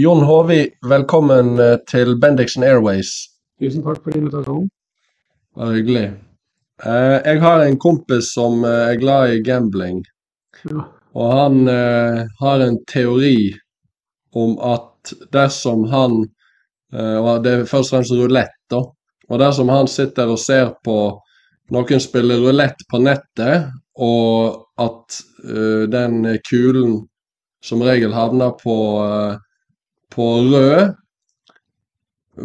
Jon Håvi, velkommen eh, til Bendixen Airways. Tusen takk for invitasjonen. Bare hyggelig. Eh, jeg har en kompis som eh, er glad i gambling, Ja. og han har en teori om at dersom han Og det er først og fremst rulett, da. Og dersom han sitter og ser på noen spiller rulett på nettet, og at den kulen som regel havner på, på rød,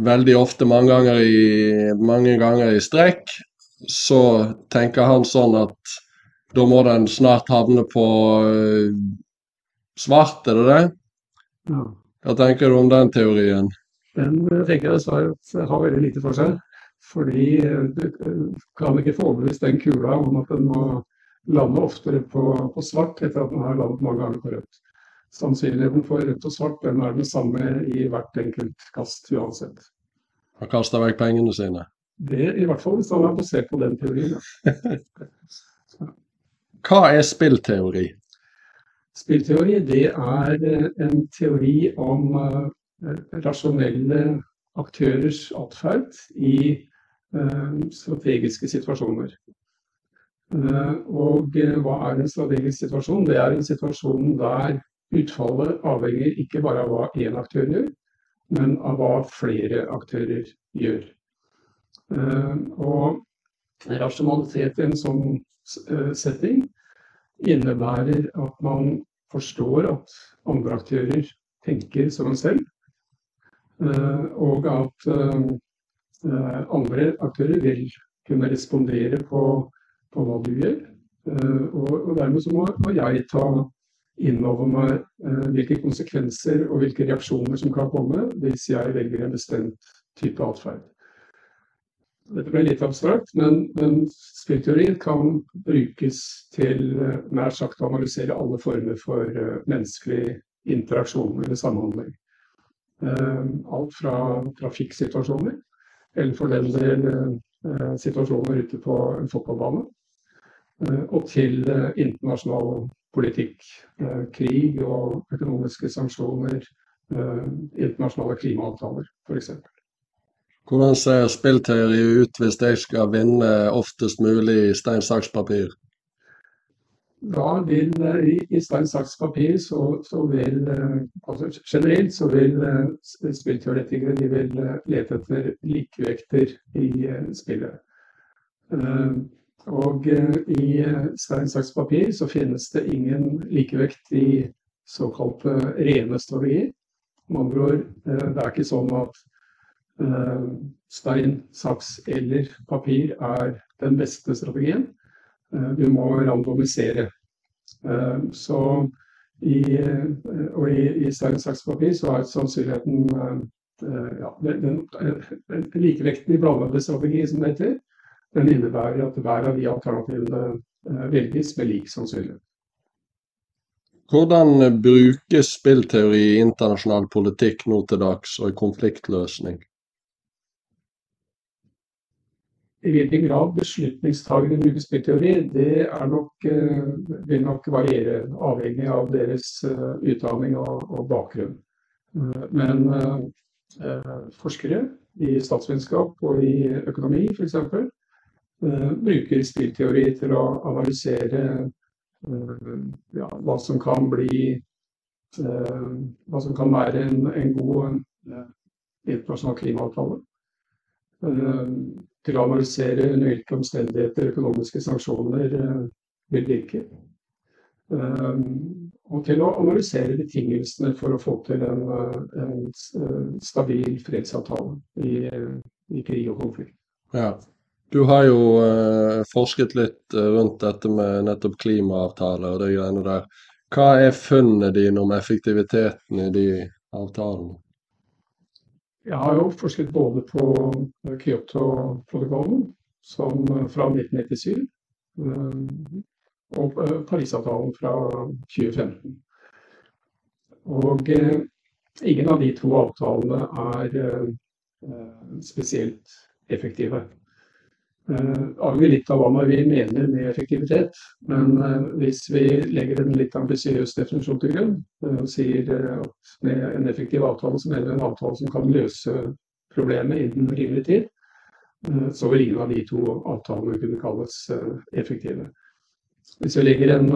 veldig ofte mange ganger, i, mange ganger i strekk, så tenker han sånn at da må den snart havne på eh, svart, er det det? ja. Hva tenker du om den teorien? Den eh, tenker jeg dessverre har veldig lite for seg. Fordi eh, du kan ikke få overbevist den kula om at den må lande oftere på, på svart etter at den har landet mange ganger på rødt. Sannsynligheten for rødt og svart den er den samme i hvert enkelt kast uansett. Han kasta vekk pengene sine. Det I hvert fall hvis han er basert på den teorien. Hva er spillteori? Spillteori det er eh, en teori om eh, rasjonelle aktørers atferd i eh, strategiske situasjoner. Og hva er en strategisk situasjon? Det er en situasjon der utfallet avhenger ikke bare av hva én aktør gjør, men av hva flere aktører gjør. Eh, Og rasjonalitet i en sånn eh, setting innebærer at man forstår at andre aktører tenker som en selv, eh, og at andre aktører vil kunne respondere på, på hva du gjør. Og, og dermed så må, må jeg ta inn over meg eh, hvilke konsekvenser og hvilke reaksjoner som kan komme hvis jeg velger en bestemt type atferd. Dette ble litt abstrakt, men, men spillteori kan brukes til eh, nær sagt å analysere alle former for eh, menneskelig interaksjon eller samhandling. Alt fra trafikksituasjoner, eller for den del situasjoner ute på en fotballbane, og til eh, internasjonal politikk. Eh, krig og økonomiske sanksjoner, eh, internasjonale klimaavtaler f.eks. Hvordan ser spillteori ut hvis jeg skal vinne oftest mulig i stein, saks, papir? Da vil eh, i, stein, saks, papir så, så vil eh, altså Generelt så vil eh, spillteoretikere de vil eh, lete etter likevekter i eh, spillet. Og eh, i eh, stein, saks, papir så finnes det ingen likevekt i såkalte rene strategier. Med andre ord, eh, det er ikke sånn at stein, saks eller papir er den beste strategien. Du må randomisere. Så i, og i, i stein, saks, papir så er sannsynligheten ja, den, den, den likevekten i blandede strategier, som det heter, den innebærer at hver av de alternativene eh, velges med lik sannsynlighet. Hvordan brukes spillteori i internasjonal politikk nå til dags, og i konfliktløsning? I hvilken grad beslutningstagere bruker spillteori, det nok, eh, vil nok variere, avhengig av deres eh, utdanning og, og bakgrunn. Men forskere i statsvitenskap og i økonomi f.eks. Uh, bruker spillteori til å analysere eh, ja, hva som kan bli eh, Hva som kan være en, en god eh, internasjonal klimaavtale. Eh, til å analysere under omstendigheter økonomiske sanksjoner eh, vil virke. Eh, og til å analysere betingelsene for å få til en, eh, en eh, stabil fredsavtale i, eh, i krig og konflikt. Ja. Du har jo eh, forsket litt eh, rundt dette med nettopp klimaavtaler og de greiene der. Hva er funnene dine om effektiviteten i de avtalene? Jeg har jo forsket både på Kyoto-protokollen, eh, fra 1997, eh, og Parisavtalen fra 2015. Og ingen av de to avtalene er spesielt effektive. Avgjør litt av hva vi mener med effektivitet. Men hvis vi legger en litt ambisiøs definisjon til grunn og sier at med en effektiv avtale så mener vi en avtale som kan løse problemet innen rimelig tid, så vil ingen av de to avtalene kunne kalles effektive. Hvis vi legger en,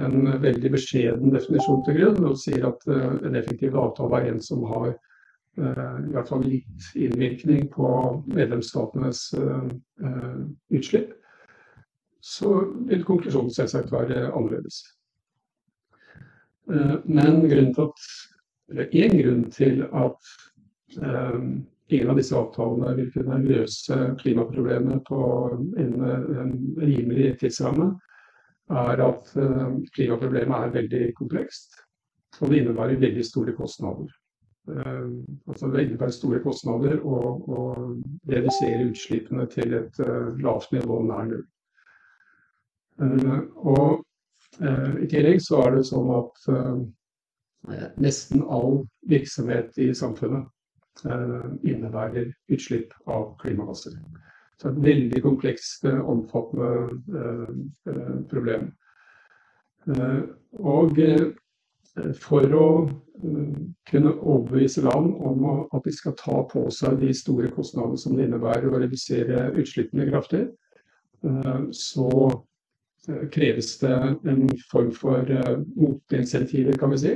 en, veldig beskjeden definisjon til grunn og sier at en effektiv avtale er en som har i hvert fall litt innvirkning på medlemsstatenes utslipp, så vil konklusjonen selvsagt være annerledes. Men grunnen til at, eller én grunn til at ingen av disse avtalene vil kunne løse klimaproblemet på en, en rimelig tidsramme, er at klimaproblemet er veldig komplekst. Og det innebærer veldig store kostnader. Altså det innebærer store kostnader å, redusere utslippene til et lavt nivå nær null. Og i tillegg så er det sånn at nesten all virksomhet i samfunnet innebærer utslipp av klimagasser. Så et veldig komplekst, omfattende problem. Og for å kunne overbevise land om at de skal ta på seg de store kostnadene som det innebærer å redusere utslippene kraftig, så kreves det en form for motinsentiver, kan vi si.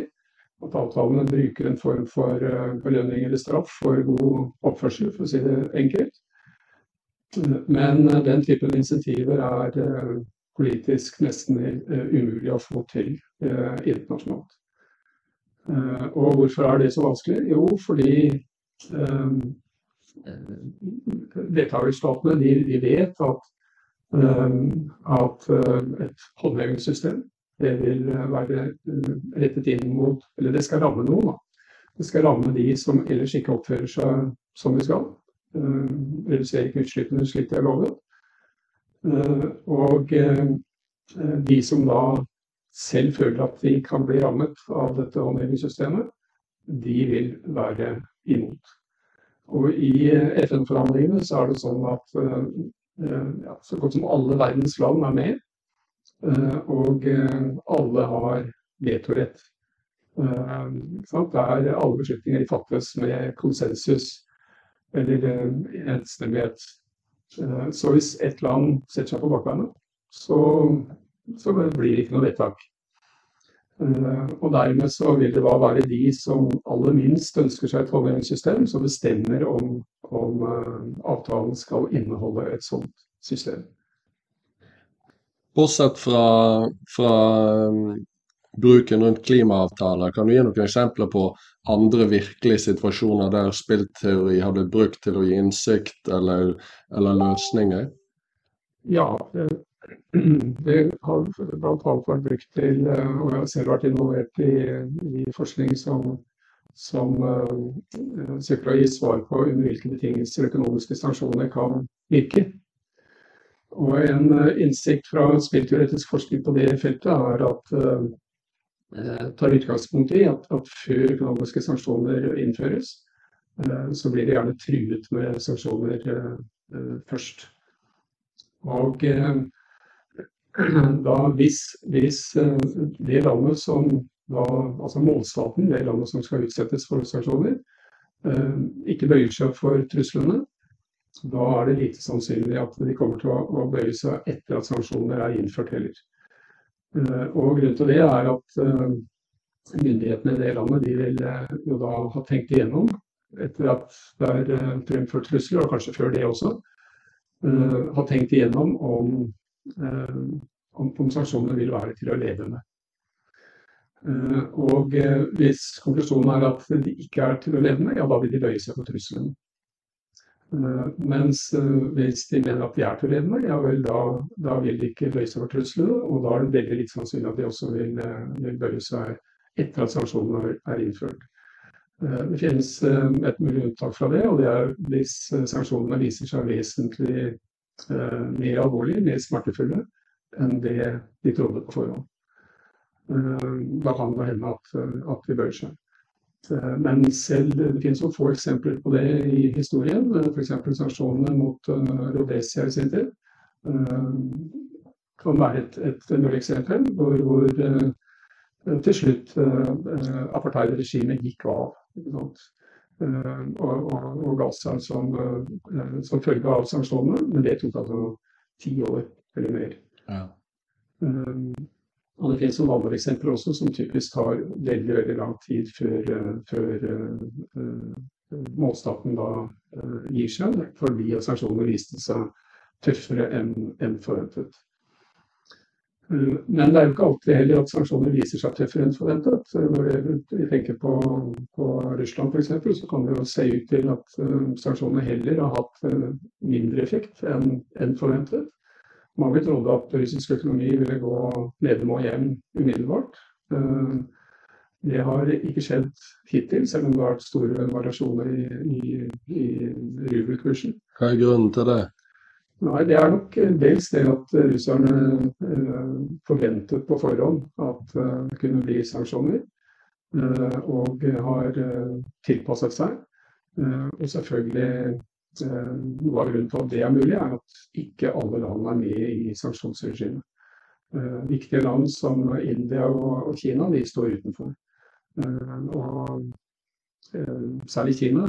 At avtalene bruker en form for belønning eller straff for god oppførsel, for å si det enkelt. Men den typen insentiver er politisk nesten umulig å få til internasjonalt. Og hvorfor er det så vanskelig? Jo, fordi deltakerstatene de, de vet at, at et håndhevingssystem det vil være rettet inn mot Eller det skal ramme noen, da. Det skal ramme de som ellers ikke oppfører seg som de skal. Reduserer ikke utslippene slik de er lovet. Og de som da selv føler at de kan bli rammet av dette håndhevingssystemet, de vil være imot. Og i FN-forhandlingene så er det sånn at ja, så godt som alle verdens land er med. Og alle har vetorett. Der alle beslutninger fattes med konsensus eller enstemmighet. Så hvis et land setter seg på bakbeina, så så blir det ikke noe vedtak. Og dermed så vil det være de som aller minst ønsker seg et håndhevingssystem, som bestemmer om, om avtalen skal inneholde et sånt system. Bortsett fra, fra bruken rundt klimaavtaler, kan du gi noen eksempler på andre virkelige situasjoner der spillteori har blitt brukt til å gi innsikt eller, eller løsninger? Ja, det har bl.a. vært brukt til, eh, og jeg har selv vært involvert i, i forskning som, som uh, søker å gi svar på under hvilke betingelser økonomiske sanksjoner kan virke. Og en uh, innsikt fra spillteoretisk forskning på det feltet er at tar utgangspunkt i at, at, før økonomiske sanksjoner innføres, så blir det gjerne truet med sanksjoner først. Og da hvis, hvis eh, det landet som da, altså målstaten, det landet som skal utsettes for sanksjoner, eh, ikke bøyer seg for truslene, da er det lite sannsynlig at de kommer til å, bøye seg etter at sanksjoner er innført heller. Eh, og Grunnen til det er at myndighetene i det landet de vil jo da ha tenkt igjennom, etter at det er fremført trusler, og kanskje før det også, har tenkt igjennom om om kompensasjonene vil være til å leve med. Eh, og eh, hvis konklusjonen er at de ikke er til å leve med, ja da vil de bøye seg for trusselen. Mens hvis de mener at de er til å leve med, ja vel da, da vil de ikke bøye seg for truslene. Og da er det veldig litt sannsynlig at de også vil, vil bøye seg etter at sanksjonene er innført. Det finnes et mulig unntak fra det, og det er hvis sanksjonene viser seg vesentlig Eh, mer alvorlige, mer smertefulle enn det de trodde på forhånd. Eh, da kan det hende at, at de bøyer seg. Men selv det finnes få eksempler på det i historien. F.eks. sanksjonene mot Rhodesia i sin tid kan være et, et mulig eksempel hvor, hvor til slutt apartheidregimet gikk av. Og, og, og Gaza som, som følge av sanksjonene. Men det tok altså ti år eller mer. Ja. Um, og det finnes noen andre eksempler også som typisk tar veldig veldig lang tid før, før uh, målstaten da uh, gir seg, fordi sanksjonene viste seg tøffere enn en forventet. Men det er jo ikke alltid heller at sanksjoner viser seg tøffere enn forventet. Når vi tenker på, på Russland f.eks., så kan det jo se ut til at sanksjonene heller har hatt mindre effekt enn enn forventet. Mange trodde at russisk økonomi ville gå nedom og hjem umiddelbart. Eh, det har ikke skjedd hittil, selv om det har vært store variasjoner i, i, i rubelkursen. Hva er grunnen til det? Nei, Det er nok dels det at russerne eh, forventet på forhånd at eh, det kunne bli sanksjoner, og har tilpasset seg. Og selvfølgelig Eh, noe av grunnen til at det er mulig, er at ikke alle land er med i sanksjonsregimet. Eh, viktige land som India og Kina de står utenfor. Eh, og særlig Kina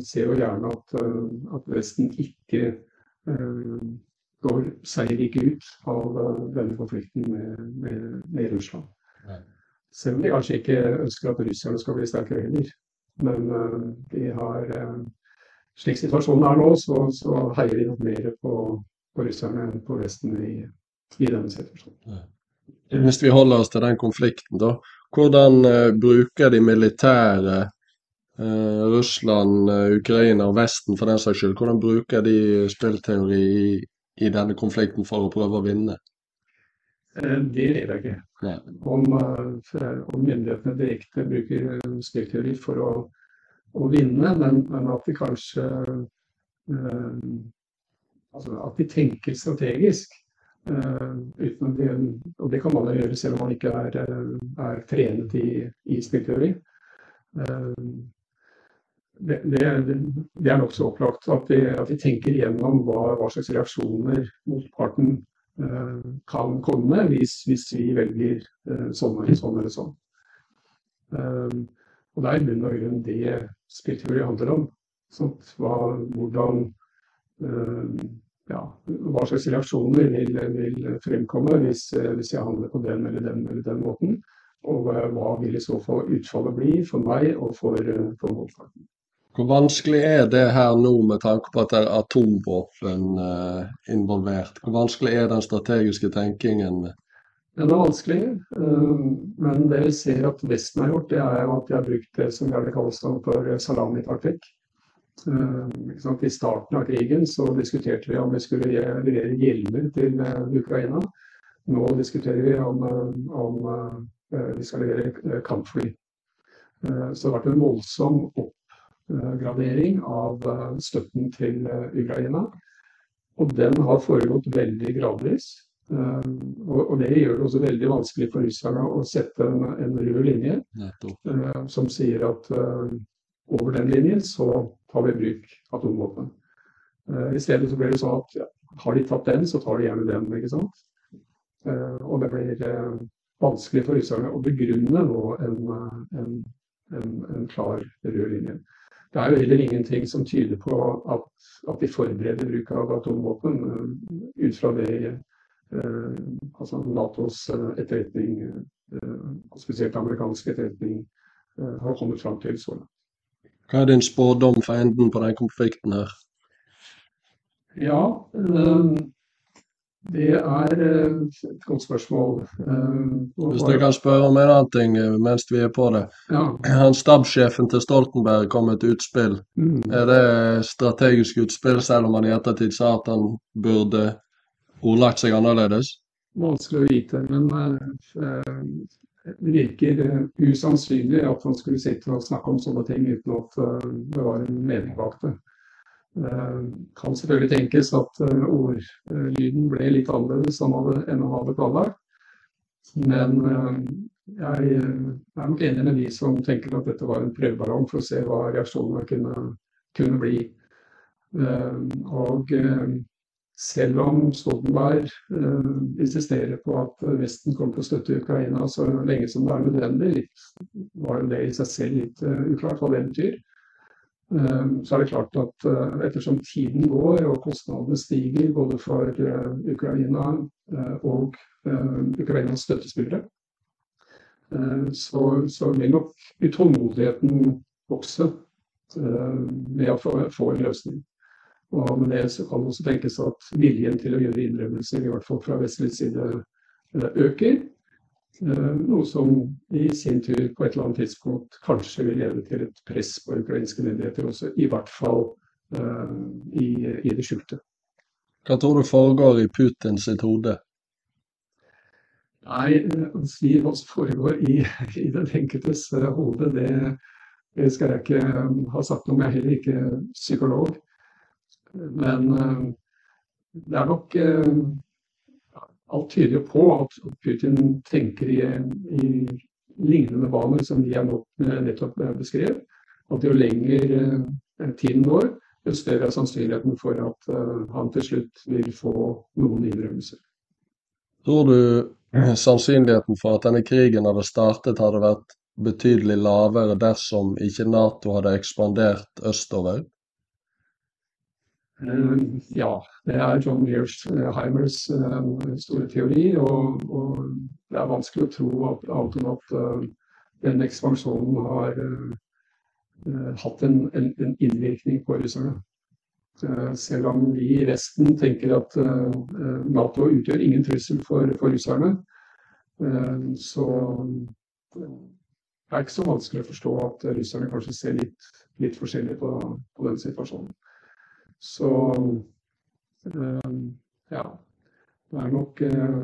ser jo gjerne at, at Vesten ikke går seierrik ut av denne konflikten med, med, med Russland. Selv om de kanskje ikke ønsker at russerne skal bli sterkere heller. Men de har slik situasjonen er nå, så, så heier de nok mer på, på russerne enn på Vesten i, i denne situasjonen. Hvis vi holder oss til den konflikten, da. Hvordan bruker de militære Russland, uh, Ukraina og Vesten for den saks skyld, hvordan bruker de spillteori i, i denne konflikten for å prøve å vinne? Det vet jeg ikke. Om, om myndighetene direkte bruker spillteori for å å vinne, men, men at de kanskje øh, altså At de tenker strategisk. Uten de, og det kan man gjøre selv om man ikke er, er trenet i, i spillteori. Uh, det, det, det, er nokså opplagt at vi, at vi, tenker igjennom hva, hva slags reaksjoner motparten uh, kan komme hvis, hvis vi velger uh, sånn eller sånn eller sånn. Uh, og det er i bunn og grunn det spillteori handler om. Sånt, hva, hvordan, øh, ja, hva slags reaksjoner vil, vil fremkomme hvis, hvis, jeg handler på den eller den eller den måten. Og hva vil i så fall utfallet bli for meg og for, for motparten. Hvor vanskelig er det her nå med tanke på at det er atomvåpen uh, involvert? Hvor vanskelig er den strategiske tenkingen den er vanskelig, eh, men det vi ser at Vesten har gjort, det er at de har brukt det som gjerne kalles for salamitaktikk. Eh, I starten av krigen så diskuterte vi om vi skulle levere hjelmer til eh, Ukraina. Nå diskuterer vi om, om vi skal levere kampfly. Så det har vært en voldsom oppgradering av støtten til Ukraina. Og den har foregått veldig gradvis. Og, det gjør det også veldig vanskelig for russerne å sette en, en rød linje som sier at over den linjen så tar vi i bruk atomvåpen. I stedet så blir det sånn at ja, har de tatt den, så tar de gjerne den. ikke sant? og det blir vanskelig for russerne å begrunne nå en, en, en, en klar rød linje. Det er jo heller ingenting som tyder på at, at de forbereder bruk av atomvåpen, ut fra det Eh, altså Natos eh, etterretning, eh, spesielt amerikansk etterretning, har kommet fram til så langt. Hva er din spådom for enden på den konflikten her? Ja, det er et godt spørsmål. Hvis jeg kan spørre om en annen ting mens vi er på det. Ja. Han Stabssjefen til Stoltenberg kom med et utspill. Mm. Er det strategisk utspill, selv om han i ettertid sa at han burde ordlagt seg annerledes? Vanskelig å vite, men det virker usannsynlig at han skulle sitte og snakke om sånne ting uten at det var en mening bak det. Kan selvfølgelig tenkes at ordlyden ble litt annerledes enn man hadde planlagt. Men jeg er nok enig med de som tenker at dette var en prøveballong for å se hva reaksjonene kunne, kunne bli. Og selv om Stoltenberg insisterer på at Vesten kommer til å støtte Ukraina så lenge som det er nødvendig, var jo det i seg selv litt uklart hva det betyr. Ehm, så er det klart at eh, ettersom tiden går og kostnadene stiger både for eh, Ukraina eh, og Ukrainas støttespillere, så, så vil nok utålmodigheten vokse med å få, en løsning. Og med det så kan det også tenkes at viljen til å gjøre innrømmelser, i hvert fall fra vestlig side, øker. Eh, noe som i sin tur på et eller annet tidspunkt kanskje vil lede til et press på ukrainske myndigheter også, i hvert fall uh, i, i, det skjulte. Hva tror du foregår i Putins sitt hode? Nei, å si hva som foregår i, i den enkeltes uh, hode, det, det, skal jeg ikke ha sagt noe om. Jeg er heller ikke psykolog. Men uh, det er nok alt tyder jo på at Putin tenker i, i lignende baner som de jeg nettopp beskrev. At jo lenger eh, tiden går, jo større er sannsynligheten for at uh, han til slutt vil få noen innrømmelser. Tror du sannsynligheten for at denne krigen hadde startet, hadde vært betydelig lavere dersom ikke Nato hadde ekspandert østover? Eh, ja, det er John Mearsheimers eh, store teori. Og, og, det er vanskelig å tro at, annet enn uh, den ekspansjonen har hatt en, en, en, innvirkning på russerne. Selv om vi i Vesten tenker at Nato utgjør ingen trussel for, for russerne, så det er ikke så vanskelig å forstå at russerne kanskje ser litt, litt forskjellig på, på den situasjonen. Så eh, ja. Det er nok eh,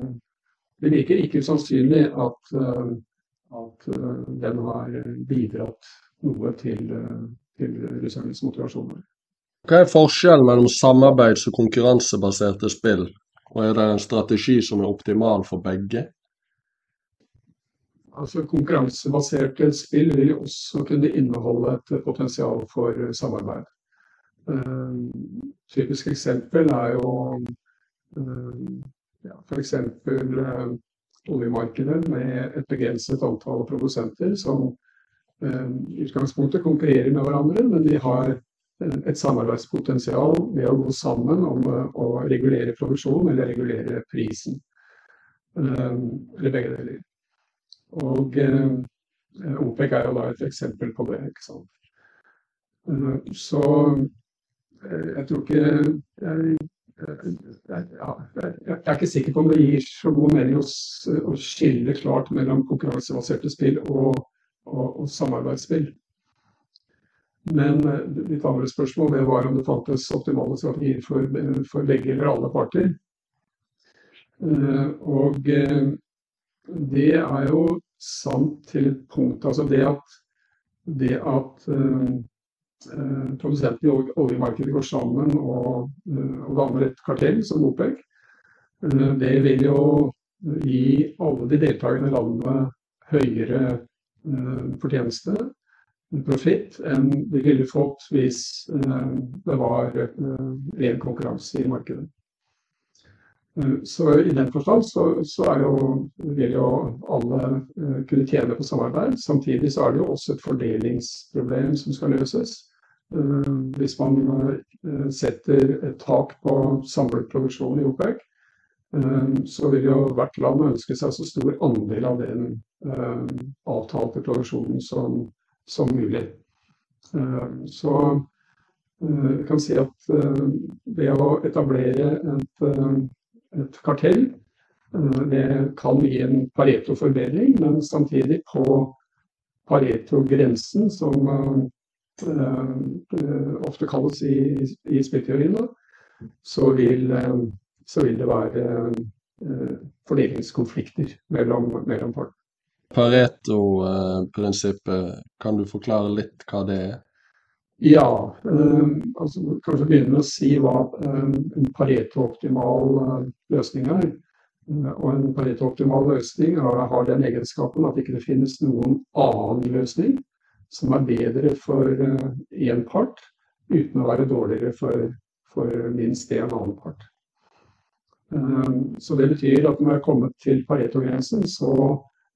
Det virker ikke usannsynlig at, eh, at den har bidratt noe til, til russernes motivasjoner. Hva er forskjellen mellom samarbeids- og konkurransebaserte spill, og er det en strategi som er optimal for begge? Altså Konkurransebaserte spill vil jo også kunne inneholde et potensial for samarbeid. Uh, typisk eksempel er jo uh, ja, f.eks. Uh, oljemarkedet med et begrenset antall produsenter som i utgangspunktet konkurrerer med hverandre, men de har et samarbeidspotensial ved å gå sammen om å regulere produksjonen eller regulere prisen. Eller begge deler. Og OPEC er jo da et eksempel på det. ikke sant? Så Eh, jeg tror ikke jeg, jeg, jeg, er ikke sikker på om det gir så god mening å, å skille klart mellom konkurransebaserte spill og, og, og samarbeidsspill. Men eh, mitt andre spørsmål det var om det fantes optimale strategier for, for begge eller alle parter. Eh, og det er jo sant til et punkt. Altså det at, det at Eh, produsentene i oljemarkedet går sammen og, eh, og danner et kartell som OPEC. Eh, det vil jo gi alle de deltakende landene høyere fortjeneste, profitt, enn de ville fått hvis det var ren konkurranse i markedet. Så i den forstand så, så jo, vil jo alle kunne tjene på samarbeid. Samtidig så er det jo også et fordelingsproblem som skal løses. Eh, hvis man eh, setter et tak på samlet produksjon i OPEC, eh, så vil jo hvert land ønske seg så stor andel av den avtalte produksjonen som, som mulig. Så jeg kan si at ved å etablere et, et kartell, det kan gi en Pareto-forbedring, men samtidig på Pareto-grensen, som ofte kalles i, i spillteorien, så vil, eh, så vil det være eh, fordelingskonflikter mellom, mellom folk. Pareto-prinsippet, kan du forklare litt hva det er? Ja, altså kanskje begynne med å si hva en Pareto-optimal løsning er. Og en Pareto-optimal løsning har den egenskapen at ikke det finnes noen annen løsning som er bedre for én part, uten å være dårligere for, for minst én annen part. Så det betyr at når vi er kommet til Pareto-grensen, så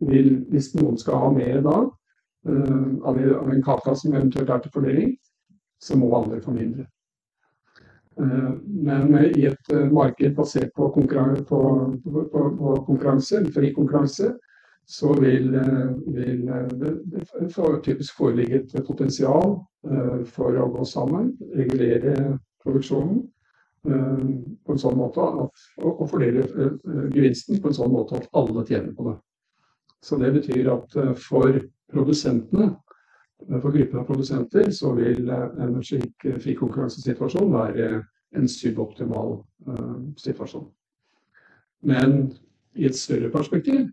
vil, hvis noen skal ha mer da, av en kaka som eventuelt er til fordeling, så må andre få mindre. Men i et marked basert på konkurranse, på, på, på konkurranse fri konkurranse, så vil, vil det typisk foreligge et potensial for å gå sammen, regulere produksjonen på en sånn måte at, og fordele gevinsten på en sånn måte at alle tjener på det. Så det betyr at for produsentene, for gruppen av produsenter, så vil en slik frikonkurransesituasjon være en suboptimal situasjon. Men i et større perspektiv,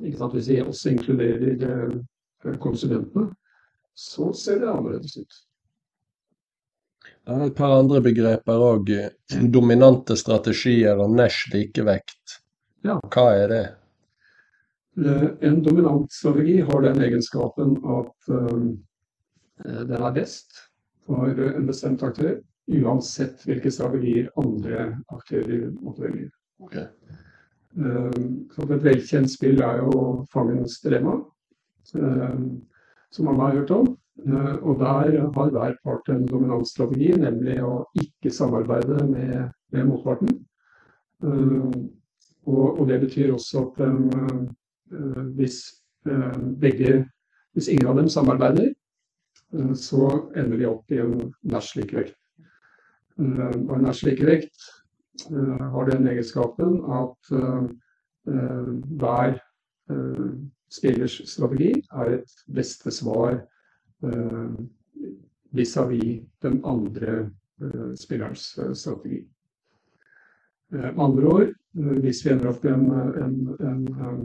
hvis vi også inkluderer konsulentene, så ser det annerledes ut. Det er et par andre begreper òg. Dominante strategier og Nash likevekt. Ja. Hva er det? En dominant strategi har den egenskapen at den er best for en bestemt aktør, uansett hvilke strategier andre aktører måtte velge. Okay. Så et velkjent spill er jo Fangens dilemma, som alle har hørt om. Og der har hver part en dominansstrategi, nemlig å ikke samarbeide med, med motparten. Og, og, det betyr også at hvis begge Hvis ingen av dem samarbeider, så ender de opp i en Nash-likevekt. Og en Nash-likevekt har den egenskapen at hver spillers strategi er et beste svar vis-à-vis den andre spillerens strategi. Med andre ord, hvis vi ender opp i en, en, en, en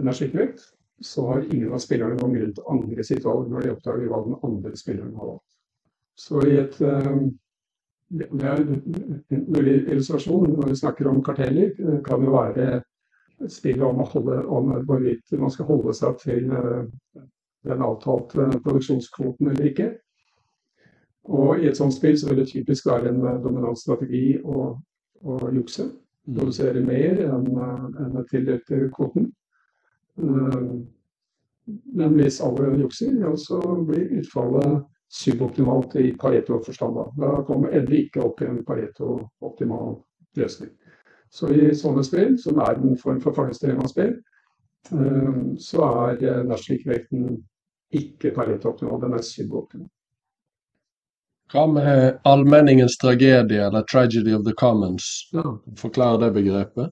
energikvekt, så har ingen av spillerne noen grunn til å angre sitt valg når de oppdager hva den andre spilleren har valgt. Så i et Det er en mulig illustrasjon når vi snakker om karteller, kan jo være spillet om, holde, om hvorvidt man skal holde seg til den avtalte produksjonskvoten eller ikke. Og i et sånt spill så vil det typisk være en dominant strategi å, å jukse. Produsere mer enn en tildelt kvoten. Men hvis alle jukser, ja, så blir utfallet suboptimalt i Pareto-forstand. Da kommer endelig ikke opp i en Pareto-optimal løsning. Så i sånne spill, som er en form for fangestdilemma-spill, så er Nash-likevekten ikke Pareto-optimal, den er suboptimal. Hva med allmenningens tragedie, eller 'tragedy of the commons'? Ja. Forklar det begrepet.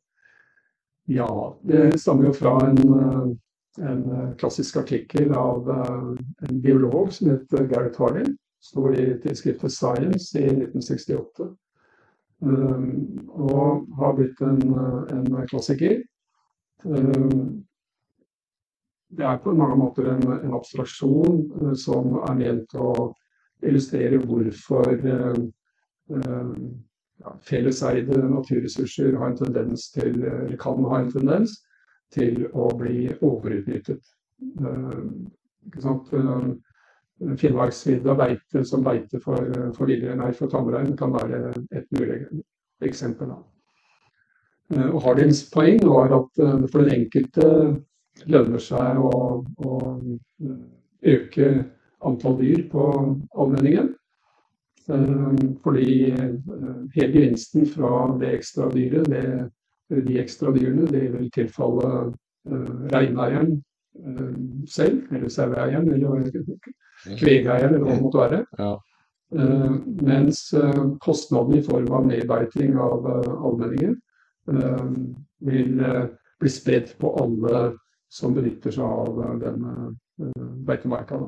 Ja, det stammer jo fra en, en klassisk artikkel av en biolog som heter Gareth Harlin. Sto i tidsskriftet Science i 1968. Og har blitt en, en klassiker. Det er på mange måter en, en abstraksjon som er ment å illustrere hvorfor ja, felleseide naturressurser har en tendens til, eller kan ha en tendens til å bli overutnyttet. Ikke sant? Finnmarksvidda beite som beite for, for, nei, for tamrein kan være et mulig eksempel. Og Hardins poeng var at for den enkelte lønner seg å, å øke antall dyr på allmenningen. Fordi hele gevinsten fra det ekstra dyret, det, de ekstra dyrene, det vil tilfalle reineieren selv, eller saueeieren, eller kvegeieren, eller hva det måtte være. Ja. Uh, mens uh, kostnaden i form av nedbeiting av uh, allmenningen vil bli spredt på alle som benytter seg av denne beitemarka.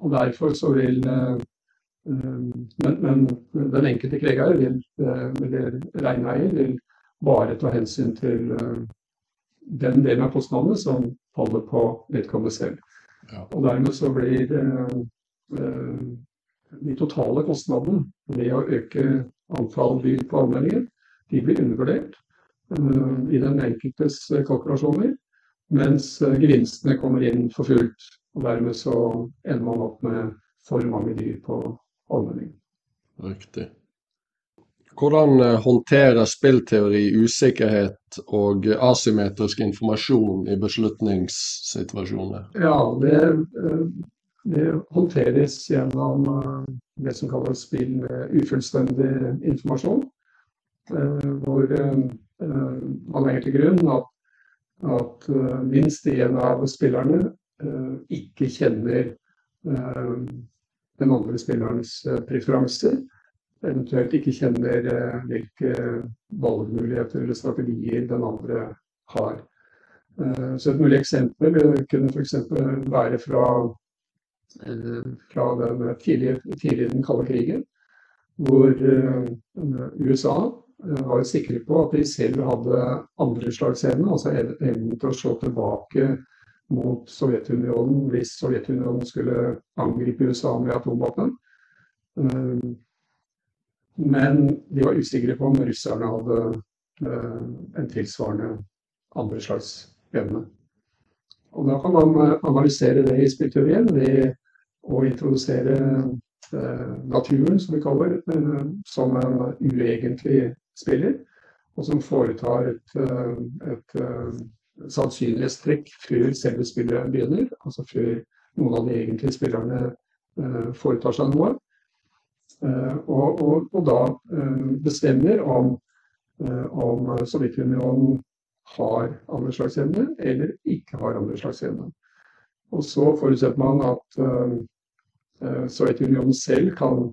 og derfor så vil men, men, den enkelte kvegeier, vil, eller reineier, vil bare ta hensyn til den delen av kostnadene som faller på vedkommende selv. Ja. Og dermed så blir eh, de totale kostnadene ved å øke antall dyr på allmenningen, de blir undervurdert. i den enkeltes kalkulasjoner, mens gevinstene kommer inn for fullt. Og dermed så ender man opp med for mange dyr på allmenning. Riktig. Hvordan eh, håndterer spillteori usikkerhet og asymmetrisk informasjon i beslutningssituasjoner? Ja, det, eh, det håndteres gjennom eh, det som kalles spill med ufullstendig informasjon. Hvor man legger til grunn at, at minst én av spillerne ikke kjenner den andre spillerens preferanser eventuelt ikke kjenner eh, hvilke valgmuligheter eller strategier den andre har. Eh, så et mulig eksempel kunne f.eks. være fra, eh, fra den tidligere, tidlige den kalde krigen, hvor USA var sikre på at de selv hadde andre slags evne, altså evnen til å slå tilbake mot Sovjetunionen hvis Sovjetunionen skulle angripe USA med atomvåpen. Men de var usikre på om russerne hadde uh, en tilsvarende andre slags evne. Og da kan man eh, analysere det i spirituell ved å introdusere naturen, som vi kaller det, som en uegentlig spiller. Og som foretar et, et sannsynlighetstrekk før selve spillet begynner. Altså før noen av de egentlige spillerne foretar seg noe. Eh, og, og, og, da eh, bestemmer om, eh, om Sovjetunionen har andre slags evne eller ikke har andre slags evne. Og så forutsetter man at Sovjetunionen selv kan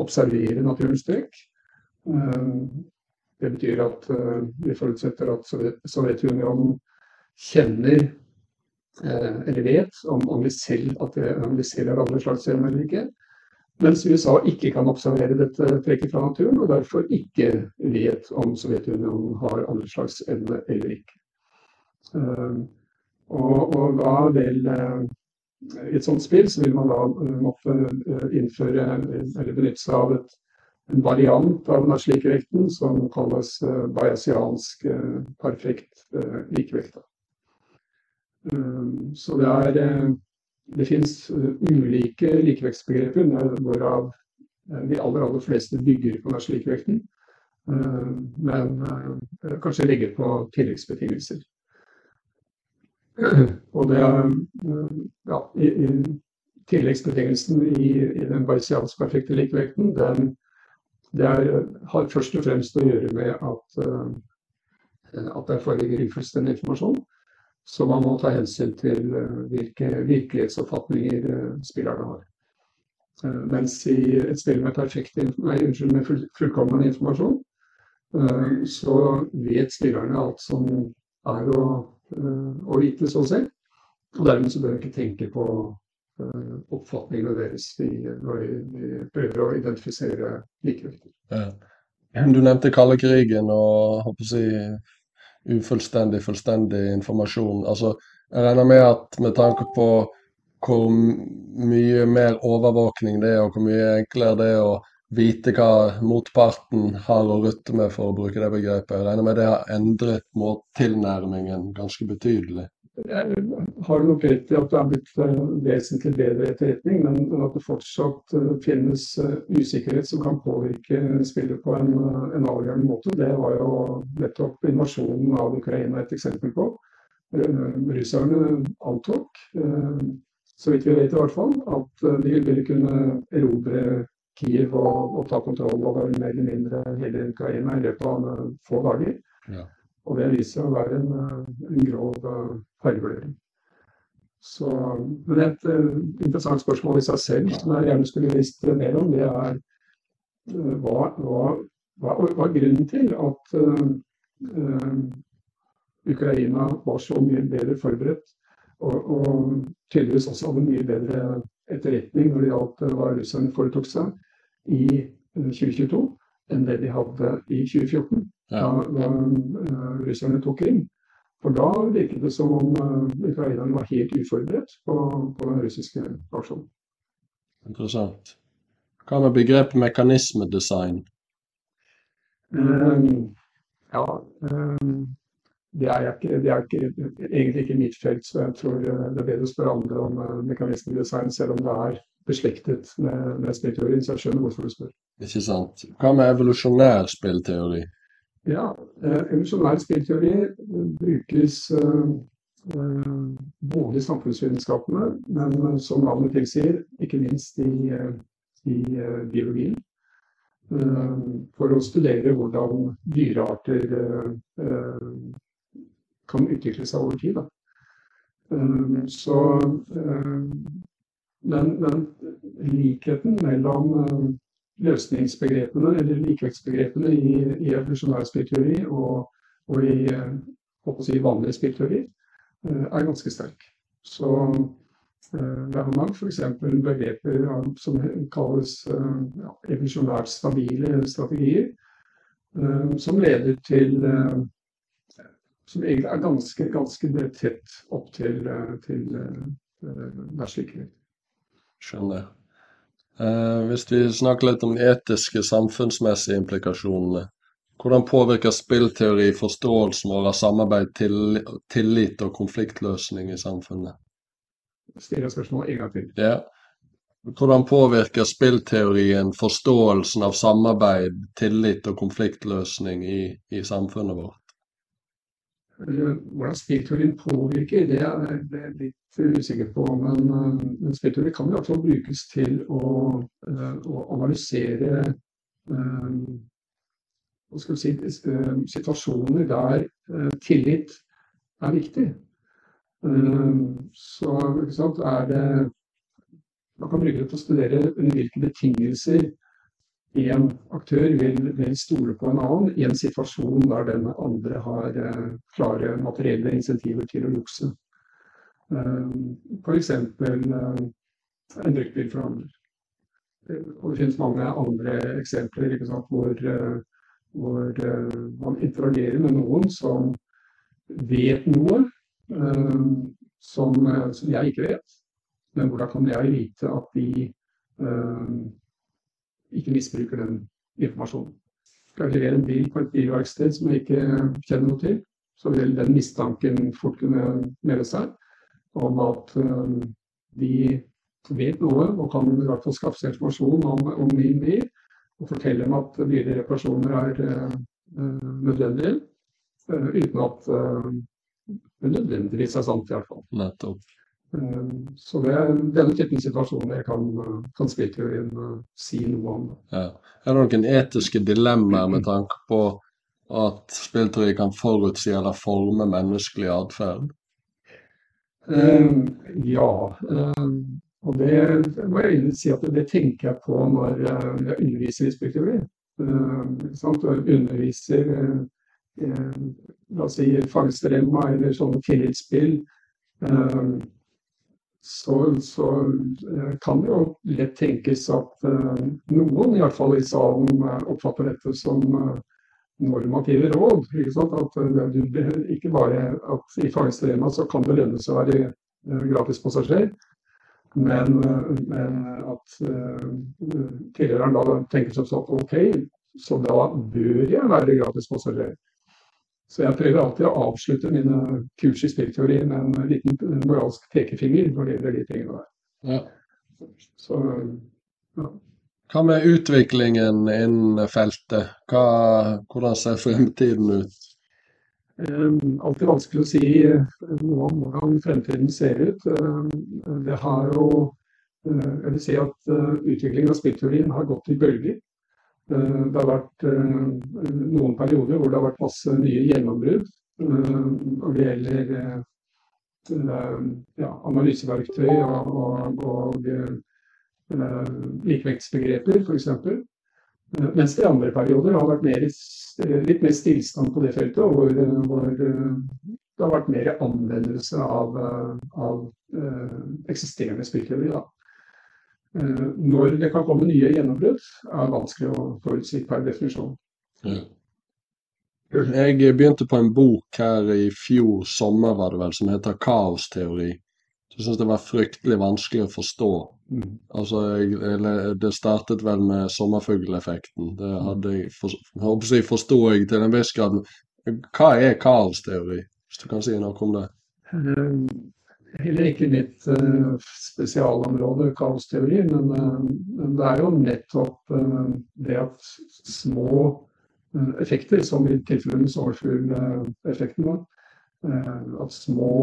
observere naturens trekk. Det betyr at uh, vi forutsetter at Sovjetunionen kjenner eller vet om, om, vi selv, at det, om vi selv har andre slags eller ikke. Mens USA ikke kan observere dette trekket fra naturen, og derfor ikke vet om Sovjetunionen har andre slags evne eller ikke. Ehm, og, og da vel eh, i et sånt spill så vil man da eh, måtte eh, innføre eller benytte seg av et, en variant av den slike vekten som kalles bayesiansk perfekt likevekt. Ehm, så det er det finnes eh, ulike likevektsbegreper, hvorav eh, de aller, aller fleste bygger på norsk likevekten, eh, men kanskje legger på tilleggsbetingelser. Og det er ja, i, i tilleggsbetingelsen i, i den Bayasiansk perfekte likevekten, den, det er, har først og fremst å gjøre med at, at det foreligger ufullstendig informasjon. Så man må ta hensyn til eh, hvilke virkelighetsoppfatninger eh, spillerne har. Eh, mens i et spill med, perfekt, nei, unnskyld, med full, fullkommen informasjon, så vet spillerne alt som er å, å vite, så å si. Og dermed så bør vi ikke tenke på oppfatningene deres når vi prøver å identifisere likevekter. Ja. Du nevnte kalde krigen og håper å si, ufullstendig, fullstendig informasjon. Altså, jeg regner med at med tanke på hvor mye mer overvåkning det er, og hvor mye enklere det er å vite hva motparten har å rutte med, for å bruke det begrepet. Jeg regner med det har endret tilnærmingen ganske betydelig. Har nok rett i at det er blitt eh, vesentlig bedre etterretning, men at det fortsatt eh, finnes eh, usikkerhet som kan påvirke spillet på en, en avgjørende måte, det var jo nettopp invasjonen av Ukraina et eksempel på. Russerne antok, så vidt vi vet i hvert fall, at de ville kunne erobre Kiev og, og ta kontroll over mer eller mindre hele Ukraina i løpet av få dager. Ja. Og det viser seg å være en, eh, en grov fargebløring. feilvurdering. Så, men et uh, interessant spørsmål i seg selv som jeg gjerne skulle visst mer om, det er uh, hva, hva, hva, hva, er grunnen til at uh, Ukraina var så mye bedre forberedt, og, og tydeligvis også hadde mye bedre etterretning når det gjaldt hva russerne foretok seg i 2022, enn det de hadde i 2014 da, da uh, russerne tok Krim. For da virket det som om uh, ukrainerne var helt uforberedt på, på den russiske aksjonen. Interessant. Hva med begrepet mekanismedesign? Um, Ja, det er, ikke, det er ikke, egentlig ikke mitt felt, så jeg tror det er bedre å spørre andre om mekanismer i design, selv om det er beslektet med, med spillteori. Så jeg skjønner hvorfor du spør. Ikke sant. Hva med evolusjonær spillteori? Ja, evolusjonær spillteori brukes både i samfunnsvitenskapene, men som navnet tilsier, ikke minst i, i biologien. For å studere hvordan dyrearter kan utvikle seg over tid. Så den, den likheten mellom løsningsbegrepene, eller likevektsbegrepene i, i evolusjonær spillteori og, og i si, vanlig spillteori, er ganske sterk. Så det er mange f.eks. begreper som kalles ja, evolusjonært stabile strategier, som leder til Som egentlig er ganske, ganske tett opp til, til verdslighet. Skjønner. Eh, hvis vi snakker litt om de etiske, samfunnsmessige implikasjonene. Hvordan påvirker spillteori forståelsen vår av samarbeid, til, tillit og konfliktløsning i samfunnet? Stiller spørsmålet en gang til. Ja. Hvordan påvirker spillteorien forståelsen av samarbeid, tillit og konfliktløsning i, i samfunnet vårt? Hvordan spillteorien påvirker, det er jeg litt usikker på. Men, men spillteori kan i hvert fall brukes til å, å analysere si, situasjoner der tillit er viktig. Så er det Man kan bruke det til å studere under hvilke betingelser én aktør vil, vil, stole på en annen i en situasjon der den andre har uh, klare materielle insentiver til å jukse. Uh, F.eks. Uh, en bruktbilforhandler. Og det finnes mange andre eksempler sant, hvor, hvor man interagerer med noen som vet noe som, som, jeg ikke vet. Men hvordan kan jeg vite at de ikke misbruker den informasjonen. Skal jeg levere en bil på et bilverksted som jeg ikke kjenner noe til, så vil den mistanken fort kunne melde seg om at uh, de vet noe og kan i hvert fall skaffe seg informasjon om, om min bil og fortelle dem at dyre reparasjoner er uh, nødvendige, uh, uten at det nødvendigvis er sant, i hvert fall. Nettopp. Eh, så det er denne typen situasjoner jeg kan, kan spillteorien uh, si noe om. Ja. Er det noen etiske dilemmaer med tanke på at spillteori kan forutsi eller forme menneskelig atferd? Uh, ja. Uh, og det må jeg si at det tenker jeg på når jeg underviser i spillteori. Uh, underviser la oss si fangstremma eller sånne tillitsspill. Så, så eh, kan det jo lett tenkes at uh, noen, i hvert fall i salen, uh, oppfatter dette som normative råd. At du, ikke bare at i fangstdilemma så kan det lønne seg å være gratispassasjer, men, men at tilhøreren da tenker som sånn OK, så da bør jeg være gratispassasjer. Så jeg prøver alltid å avslutte mine kurs i spillteori med en liten moralsk pekefinger når det gjelder de tingene der. Ja. Så, ja. Hva med utviklingen innen feltet? Hva, hvordan ser fremtiden ut? Um, alltid vanskelig å si noe om hvordan fremtiden ser ut. Um, det har jo uh, Jeg vil si at uh, utviklingen av spillteorien har gått i bølger. Eh, det har vært eh, noen perioder hvor det har vært masse nye gjennombrudd eh, når det gjelder ja, analyseverktøy og, og, og likevektsbegreper, f.eks. Mens det i andre perioder har vært mer, litt mer stillstand på det feltet, hvor, hvor det har vært mer anvendelse av, av eksisterende spillteori. Eh, når det kan komme nye gjennombrudd, er vanskelig å forutsi per definisjon. Ja. Jeg begynte på en bok her i fjor sommer, var det vel, som heter 'Kaosteori'. Jeg syns det var fryktelig vanskelig å forstå Mm. Altså, jeg, eller, det startet vel med sommerfugleffekten. Det hadde jeg, for, jeg forsto jeg til en viss grad. Hva er kaosteori, hvis du kan si noe om det? Heller ikke mitt eh, spesialområde, kaosteori, men, eh, men det er jo nettopp eh, det at små effekter, som i tilfellet med eh, at små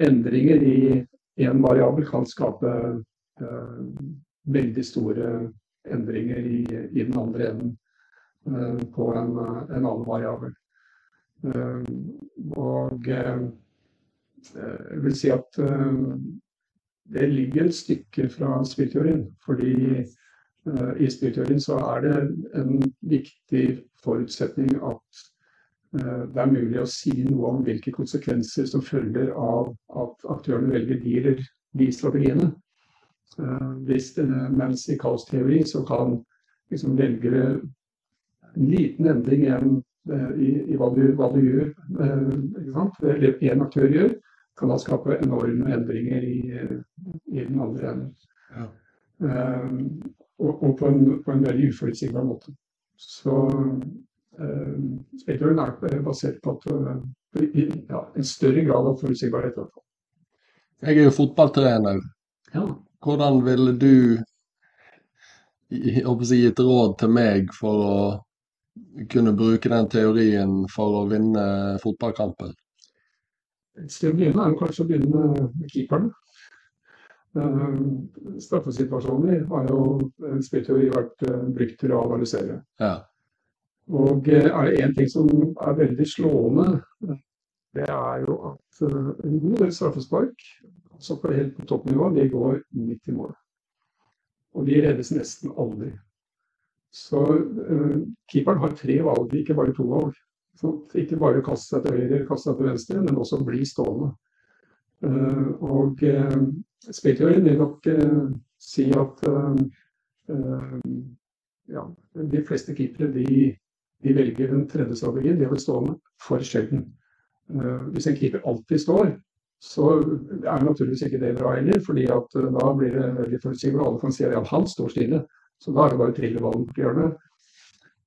endringer i én variabel kan skape veldig store endringer i, i den andre enden på en, en annen variabel. Og jeg vil si at eh, det ligger et stykke fra spillteorien. Fordi eh, i spillteorien så er det en viktig forutsetning at eh, det er mulig å si noe om hvilke konsekvenser som følger av at aktørene velger de eller de strategiene. Eh, hvis mens i kaosteori så kan liksom velgere en liten endring i, eh, i, hva, du, hva du gjør, eh, eller én aktør gjør, kan da skape enorme endringer i, i den andre enden. Ja. Um, og, og på, en, på en veldig uforutsigbar måte. Så uh, Spektrum er basert på at, ja, en større grad av forutsigbarhet. Jeg er jo fotballtrener. Ja. Hvordan ville du si, gitt råd til meg for å kunne bruke den teorien for å vinne fotballkampen? Et sted å begynne er kanskje å begynne med keeperen. Uh, straffesituasjoner har jo en spillteori vært uh, brukt til å analysere. Ja. Og er det én ting som er veldig slående, det er jo at en god del straffespark, altså på helt på toppnivå, de går midt i mål. Og de reddes nesten aldri. Så uh, keeperen har tre valg, ikke bare to valg. Ikke bare kaste seg til høyre kaste seg til venstre, men også bli stående. Uh, og uh, spillteorien vil nok uh, si at ja, de fleste keepere de, de, velger den tredje strategien, de å bli stående, for sjelden. hvis en keeper alltid står, så er naturligvis ikke det bra heller, fordi at da blir det veldig forutsigbart. Alle kan si at han står stille, så da er det bare å trille ballen på hjørnet.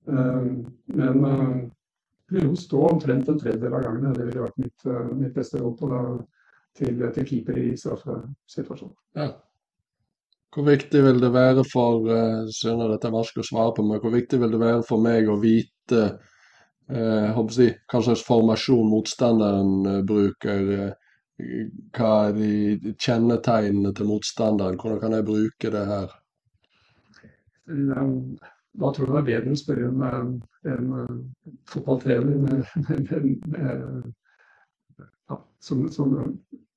men jo stå omtrent en tredjedel av gangene. Det ville vært mitt, mitt beste råd på da, til, til keeper i straffesituasjonen. Ja. Hvor viktig vil det være for uh, skjønner dette er vanskelig å svare på, men hvor viktig vil det være for meg å vite uh, jeg, hva slags formasjon motstanderen uh, bruker? Hva er de kjennetegnene til motstanderen? Hvordan kan jeg bruke det her? Da tror jeg det er bedre å spørre en, en, en fotballtrener med, med, med, ja, som, som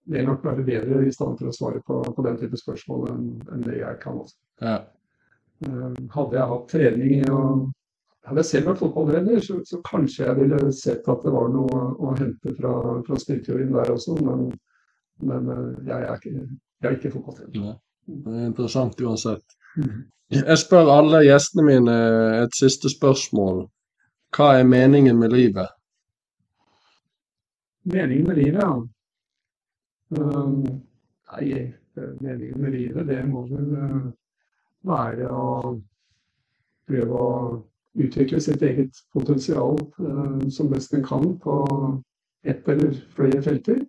vil nok være bedre i stand til å svare på, på den type spørsmål enn, enn det jeg kan. Også. Ja. Hadde jeg hatt trening i å hadde jeg selv vært fotballtrener, så, så, kanskje jeg ville sett at det var noe å hente fra, fra styrketeorien der også, men, men jeg, er ikke, jeg, er ikke, fotballtrener. Ja. Det er interessant uansett. Jeg spør alle gjestene mine et siste spørsmål. Hva er meningen med livet? Meningen med livet, ja. Um, nei, meningen med livet, det må vel uh, være å prøve å utvikle sitt eget potensial uh, som best en kan på ett eller flere felter.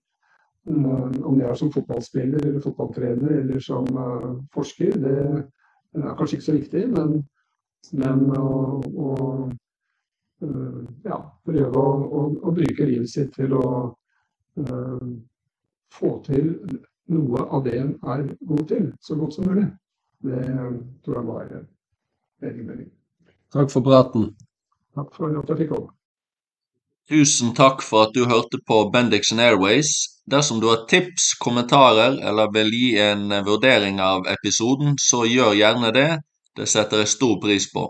Uh, om det er som fotballspiller eller fotballtrener eller som forsker, det er kanskje ikke så viktig, men, men å, å ja, prøve å, å, å, bruke livet sitt til å uh, få til noe av det en er god til, så godt som mulig. Det tror jeg var egen mening. Takk for praten. Takk for at jeg fikk komme. Tusen takk for at du hørte på Bendixen Airways. Dersom du har tips, kommentarer eller vil gi en vurdering av episoden, så gjør gjerne det. Det setter jeg stor pris på.